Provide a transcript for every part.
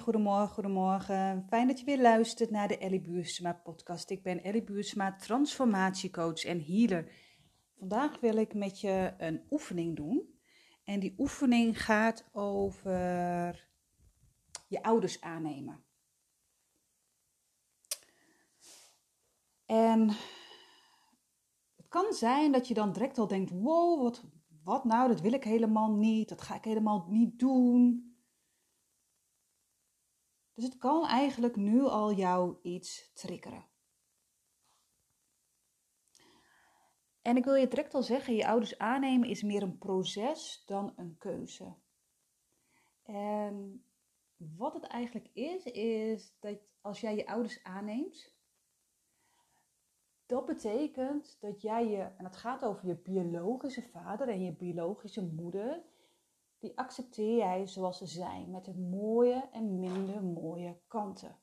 Goedemorgen, goedemorgen. Fijn dat je weer luistert naar de Ellie Buursma podcast. Ik ben Ellie Buursma, transformatiecoach en healer. Vandaag wil ik met je een oefening doen. En die oefening gaat over je ouders aannemen. En het kan zijn dat je dan direct al denkt: wow, wat, wat nou, dat wil ik helemaal niet, dat ga ik helemaal niet doen. Dus het kan eigenlijk nu al jou iets triggeren. En ik wil je direct al zeggen, je ouders aannemen is meer een proces dan een keuze. En wat het eigenlijk is, is dat als jij je ouders aanneemt, dat betekent dat jij je, en het gaat over je biologische vader en je biologische moeder, die accepteer jij zoals ze zijn, met de mooie en minder mooie kanten.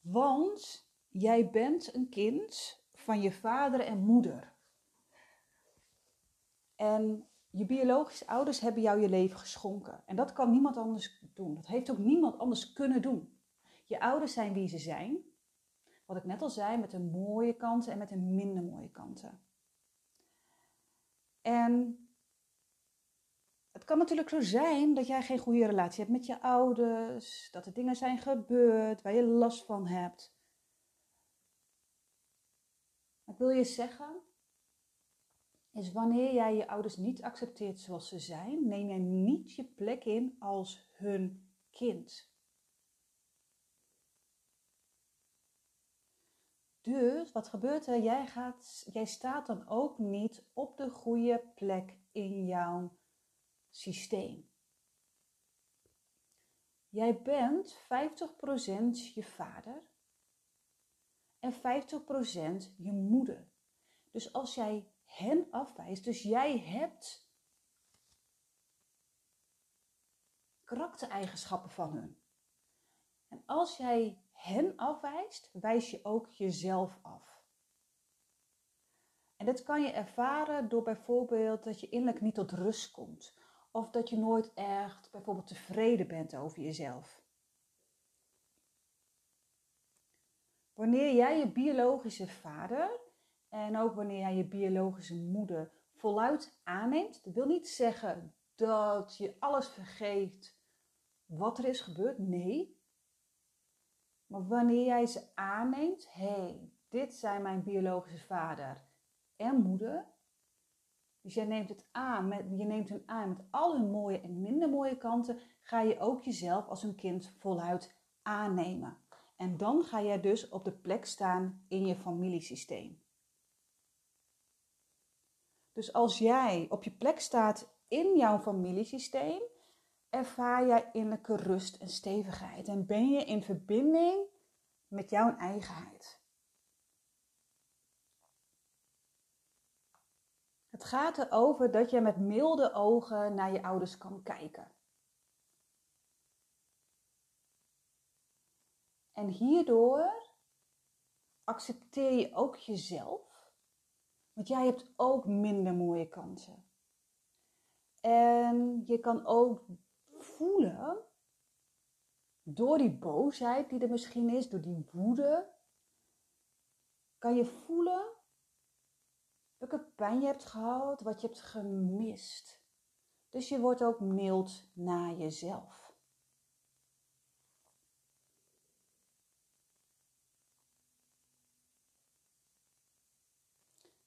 Want jij bent een kind van je vader en moeder. En je biologische ouders hebben jou je leven geschonken. En dat kan niemand anders doen. Dat heeft ook niemand anders kunnen doen. Je ouders zijn wie ze zijn. Wat ik net al zei, met de mooie kanten en met de minder mooie kanten. En kan natuurlijk zo zijn dat jij geen goede relatie hebt met je ouders, dat er dingen zijn gebeurd waar je last van hebt. Wat wil je zeggen? Is wanneer jij je ouders niet accepteert zoals ze zijn, neem jij niet je plek in als hun kind. Dus wat gebeurt er? Jij, gaat, jij staat dan ook niet op de goede plek in jouw systeem. Jij bent 50% je vader en 50% je moeder. Dus als jij hen afwijst, dus jij hebt karaktereigenschappen van hun. En als jij hen afwijst, wijs je ook jezelf af. En dit kan je ervaren door bijvoorbeeld dat je innerlijk niet tot rust komt. Of dat je nooit echt bijvoorbeeld tevreden bent over jezelf. Wanneer jij je biologische vader en ook wanneer jij je biologische moeder voluit aanneemt, dat wil niet zeggen dat je alles vergeet wat er is gebeurd. Nee. Maar wanneer jij ze aanneemt, hé, hey, dit zijn mijn biologische vader en moeder, dus jij neemt het aan, met, je neemt hen aan met al hun mooie en minder mooie kanten, ga je ook jezelf als een kind voluit aannemen. En dan ga jij dus op de plek staan in je familiesysteem. Dus als jij op je plek staat in jouw familiesysteem, ervaar jij innerlijke rust en stevigheid en ben je in verbinding met jouw eigenheid. Het gaat erover dat je met milde ogen naar je ouders kan kijken. En hierdoor accepteer je ook jezelf, want jij hebt ook minder mooie kanten. En je kan ook voelen, door die boosheid die er misschien is, door die woede, kan je voelen welke pijn je hebt gehad, wat je hebt gemist. Dus je wordt ook mild naar jezelf.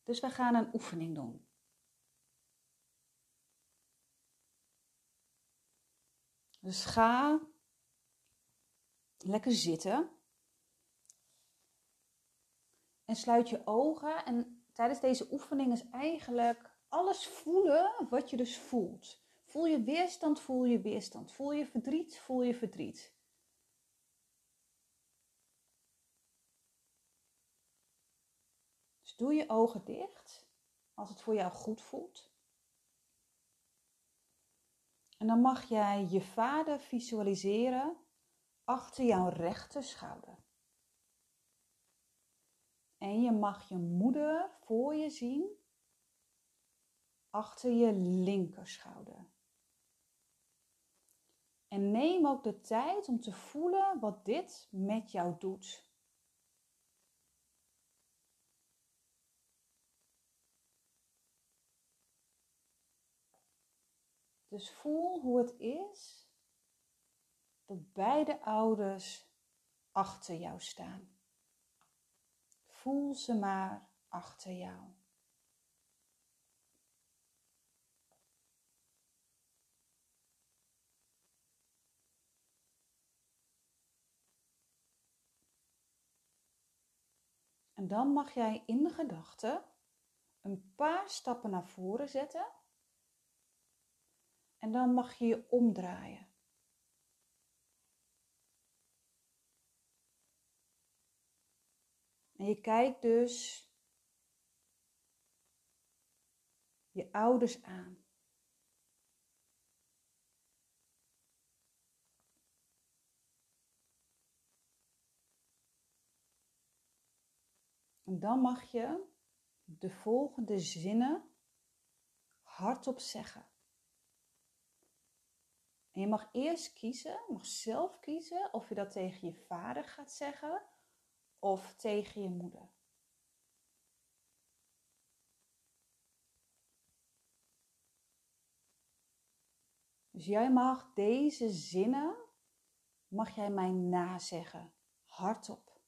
Dus we gaan een oefening doen. Dus ga lekker zitten. En sluit je ogen en tijdens deze oefening is eigenlijk alles voelen wat je dus voelt. Voel je weerstand, voel je weerstand. Voel je verdriet, voel je verdriet. Dus doe je ogen dicht als het voor jou goed voelt. En dan mag jij je vader visualiseren achter jouw rechter schouder. En je mag je moeder voor je zien achter je linkerschouder. neem ook de tijd om te voelen wat dit met jou doet. Dus voel hoe het is dat beide ouders achter jou staan. Voel ze maar achter jou. En dan mag jij in de gedachten een paar stappen naar voren zetten. En dan mag je je omdraaien. En je kijkt dus je ouders aan. En dan mag je de volgende zinnen hardop zeggen. En je mag eerst kiezen, je mag zelf kiezen of je dat tegen je vader gaat zeggen of tegen je moeder. Dus jij mag deze zinnen, mag jij mij nazeggen, hardop.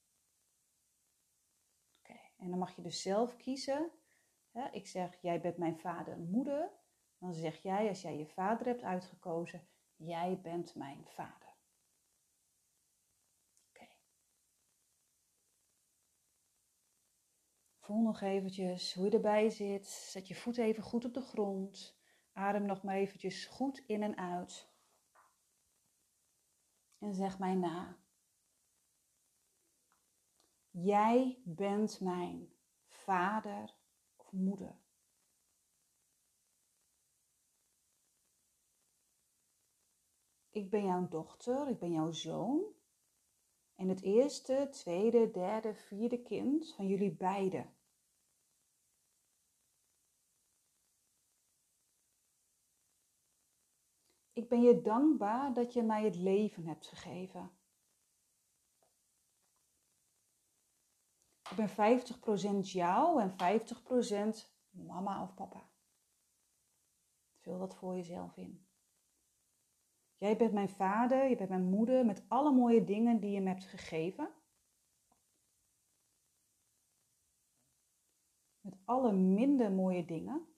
Oké, en dan mag je dus zelf kiezen. Ik zeg, jij bent mijn vader en moeder. Dan zeg jij, als jij je vader hebt uitgekozen, jij bent mijn vader. Voel nog eventjes hoe je erbij zit. Zet je voet even goed op de grond. Adem nog maar eventjes goed in en uit. En zeg mij na. Jij bent mijn vader of moeder. Ik ben jouw dochter, ik ben jouw zoon. En het eerste, tweede, derde, vierde kind van jullie beiden. Ik ben je dankbaar dat je mij het leven hebt gegeven. Ik ben 50% jou en 50% mama of papa. Vul dat voor jezelf in. Jij bent mijn vader, je bent mijn moeder met alle mooie dingen die je me hebt gegeven. Met alle minder mooie dingen.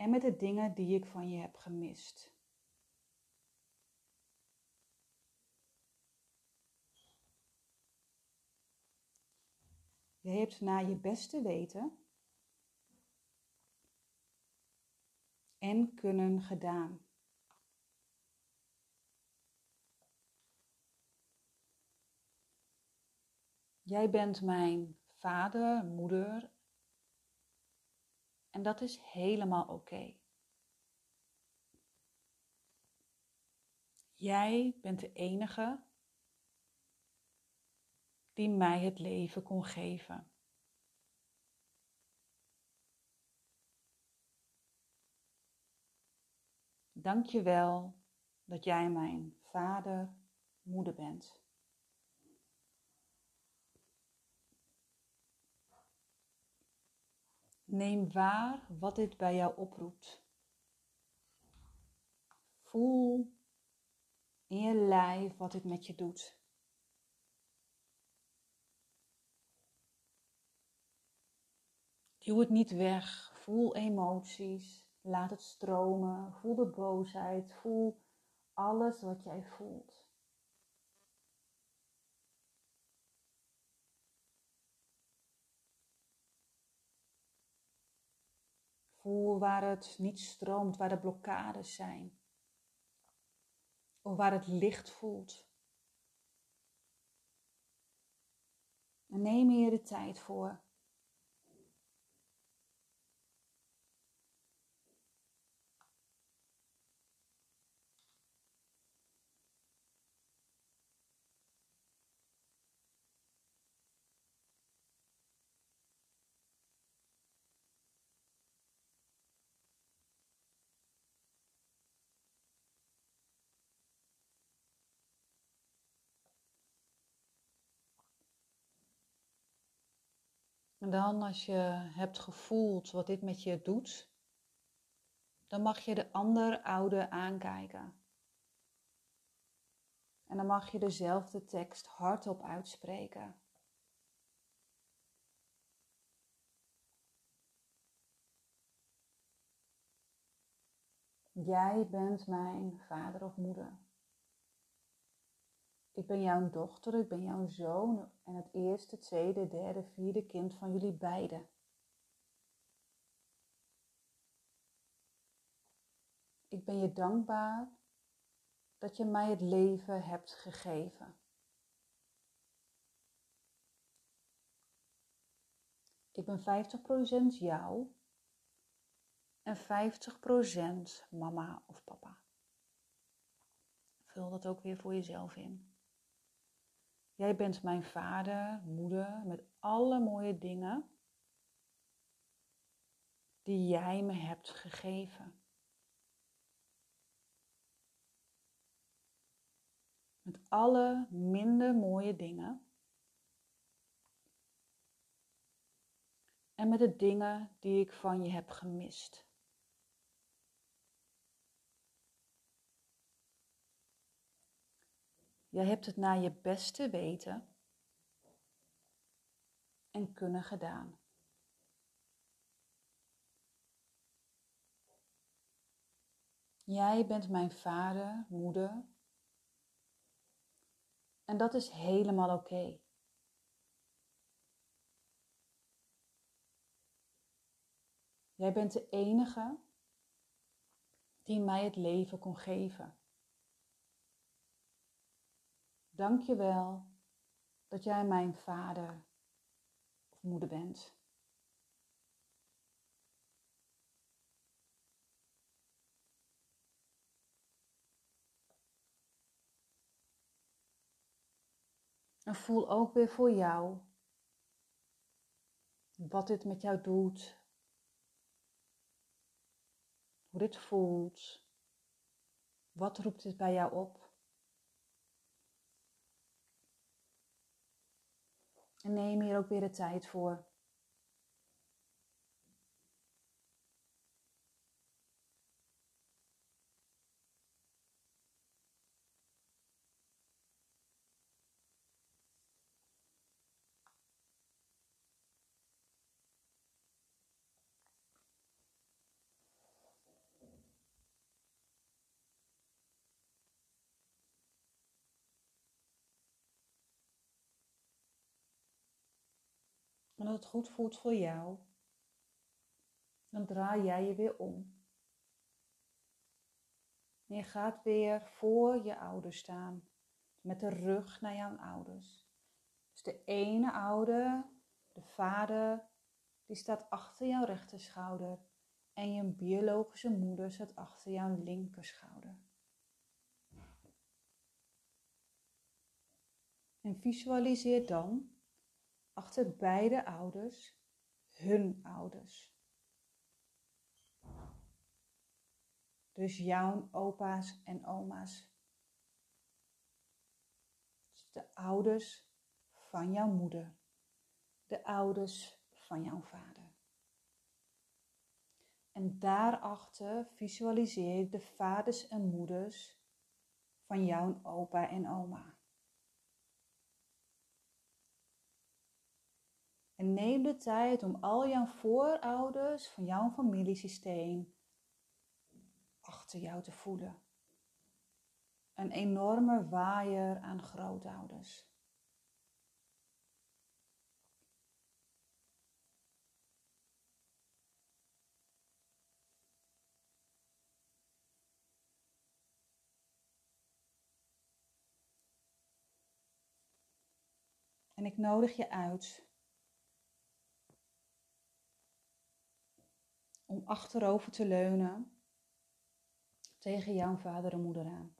En met de dingen die ik van je heb gemist. Je hebt naar je beste weten en kunnen gedaan. Jij bent mijn vader, moeder en dat is helemaal oké. Jij bent de enige die mij het leven kon geven. Dank je wel dat jij mijn vader, moeder bent. Neem waar wat dit bij jou oproept. Voel in je lijf wat dit met je doet. Duw het niet weg. Voel emoties. Laat het stromen. Voel de boosheid. Voel alles wat jij voelt. Voel waar het niet stroomt, waar de blokkades zijn. Of waar het licht voelt. En neem hier de tijd voor. En dan als je hebt gevoeld wat dit met je doet, dan mag je de ander oude aankijken. En dan mag je dezelfde tekst hardop uitspreken. Jij bent mijn vader of moeder. Ik ben jouw dochter, ik ben jouw zoon en het eerste, tweede, derde, vierde kind van jullie beiden. Ik ben je dankbaar dat je mij het leven hebt gegeven. Ik ben 50% jou en 50% mama of papa. Vul dat ook weer voor jezelf in. Jij bent mijn vader, moeder, met alle mooie dingen die jij me hebt gegeven. Met alle minder mooie dingen. En met de dingen die ik van je heb gemist. Jij hebt het naar je beste weten en kunnen gedaan. Jij bent mijn vader, moeder. En dat is helemaal oké. Jij bent de enige die mij het leven kon geven. Dank je wel dat jij mijn vader of moeder bent. En voel ook weer voor jou wat dit met jou doet. Hoe dit voelt. Wat roept dit bij jou op? En neem hier ook weer de tijd voor. En als het goed voelt voor jou, dan draai jij je weer om. En je gaat weer voor je ouders staan, met de rug naar jouw ouders. Dus de ene ouder, de vader, die staat achter jouw rechterschouder en je biologische moeder staat achter jouw linkerschouder. En visualiseer dan achter beide ouders hun ouders. Dus jouw opa's en oma's. Dus de ouders van jouw moeder. De ouders van jouw vader. En daarachter visualiseer de vaders en moeders van jouw opa en oma. En neem de tijd om al jouw voorouders van jouw familiesysteem achter jou te voelen. Een enorme waaier aan grootouders. En ik nodig je uit om achterover te leunen tegen jouw vader en moeder aan.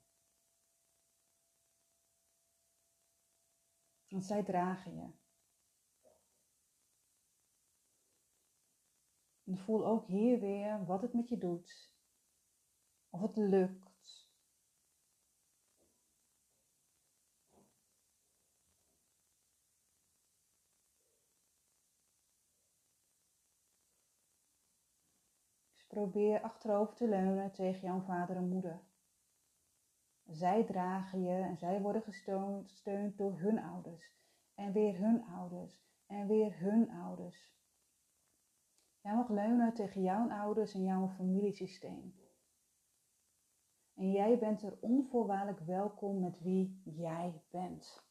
Want zij dragen je. En voel ook hier weer wat het met je doet. Of het lukt. Probeer achterover te leunen tegen jouw vader en moeder. Zij dragen je en zij worden gesteund door hun ouders. En weer hun ouders. En weer hun ouders. Jij mag leunen tegen jouw ouders en jouw familiesysteem. En jij bent er onvoorwaardelijk welkom met wie jij bent.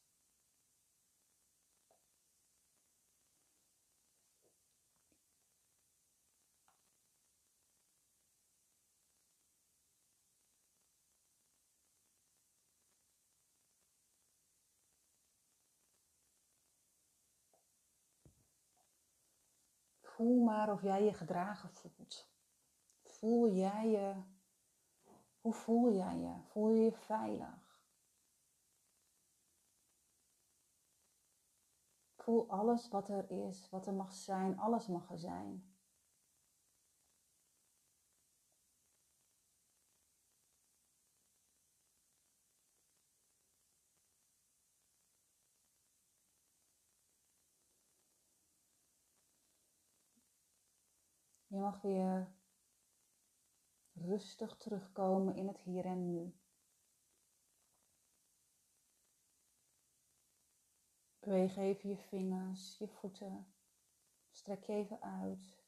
Voel maar of jij je gedragen voelt. Voel jij je, hoe voel jij je? Voel je je veilig? Voel alles wat er is, wat er mag zijn, alles mag er zijn. Je mag weer rustig terugkomen in het hier en nu. Beweeg even je vingers, je voeten. Strek je even uit.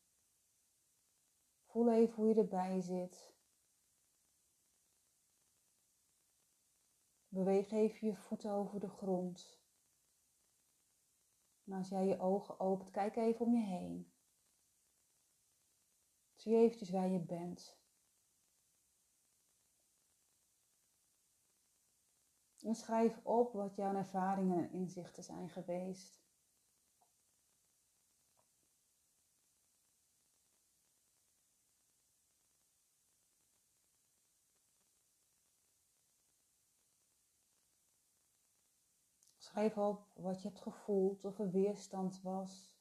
Voel even hoe je erbij zit. Beweeg even je voeten over de grond. En als jij je ogen opent, kijk even om je heen. Zie eventjes waar je bent. En schrijf op wat jouw ervaringen en inzichten zijn geweest. Schrijf op wat je hebt gevoeld of er weerstand was.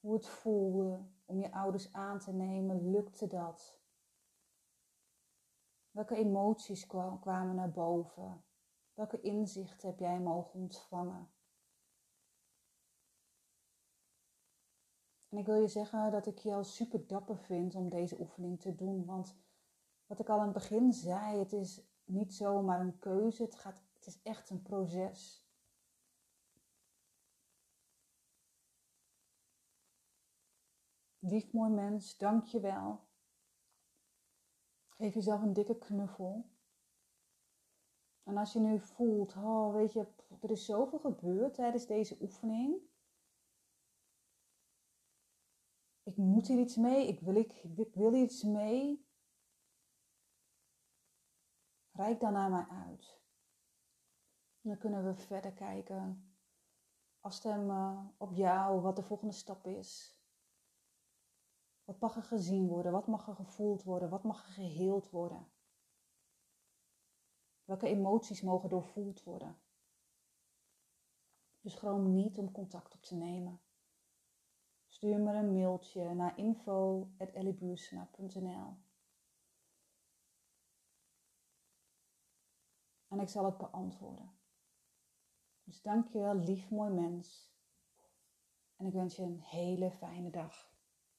Hoe het voelde om je ouders aan te nemen, lukte dat? Welke emoties kwamen naar boven? Welke inzichten heb jij mogen ontvangen? En ik wil je zeggen dat ik je al super dapper vind om deze oefening te doen. Want wat ik al aan het begin zei, het is niet zomaar een keuze. Het, gaat, het is echt een proces. Lief mooi mens, dank je wel. Geef jezelf een dikke knuffel. En als je nu voelt, oh weet je, er is zoveel gebeurd tijdens deze oefening. Ik moet hier iets mee, ik wil, ik, wil iets mee. Rijk dan naar mij uit. Dan kunnen we verder kijken, afstemmen op jou, wat de volgende stap is. Wat mag er gezien worden? Wat mag er gevoeld worden? Wat mag er geheeld worden? Welke emoties mogen doorvoeld worden? Dus schroom niet om contact op te nemen. Stuur me een mailtje naar info.elliebuursena.nl En ik zal het beantwoorden. Dus dankjewel, lief mooi mens. En ik wens je een hele fijne dag.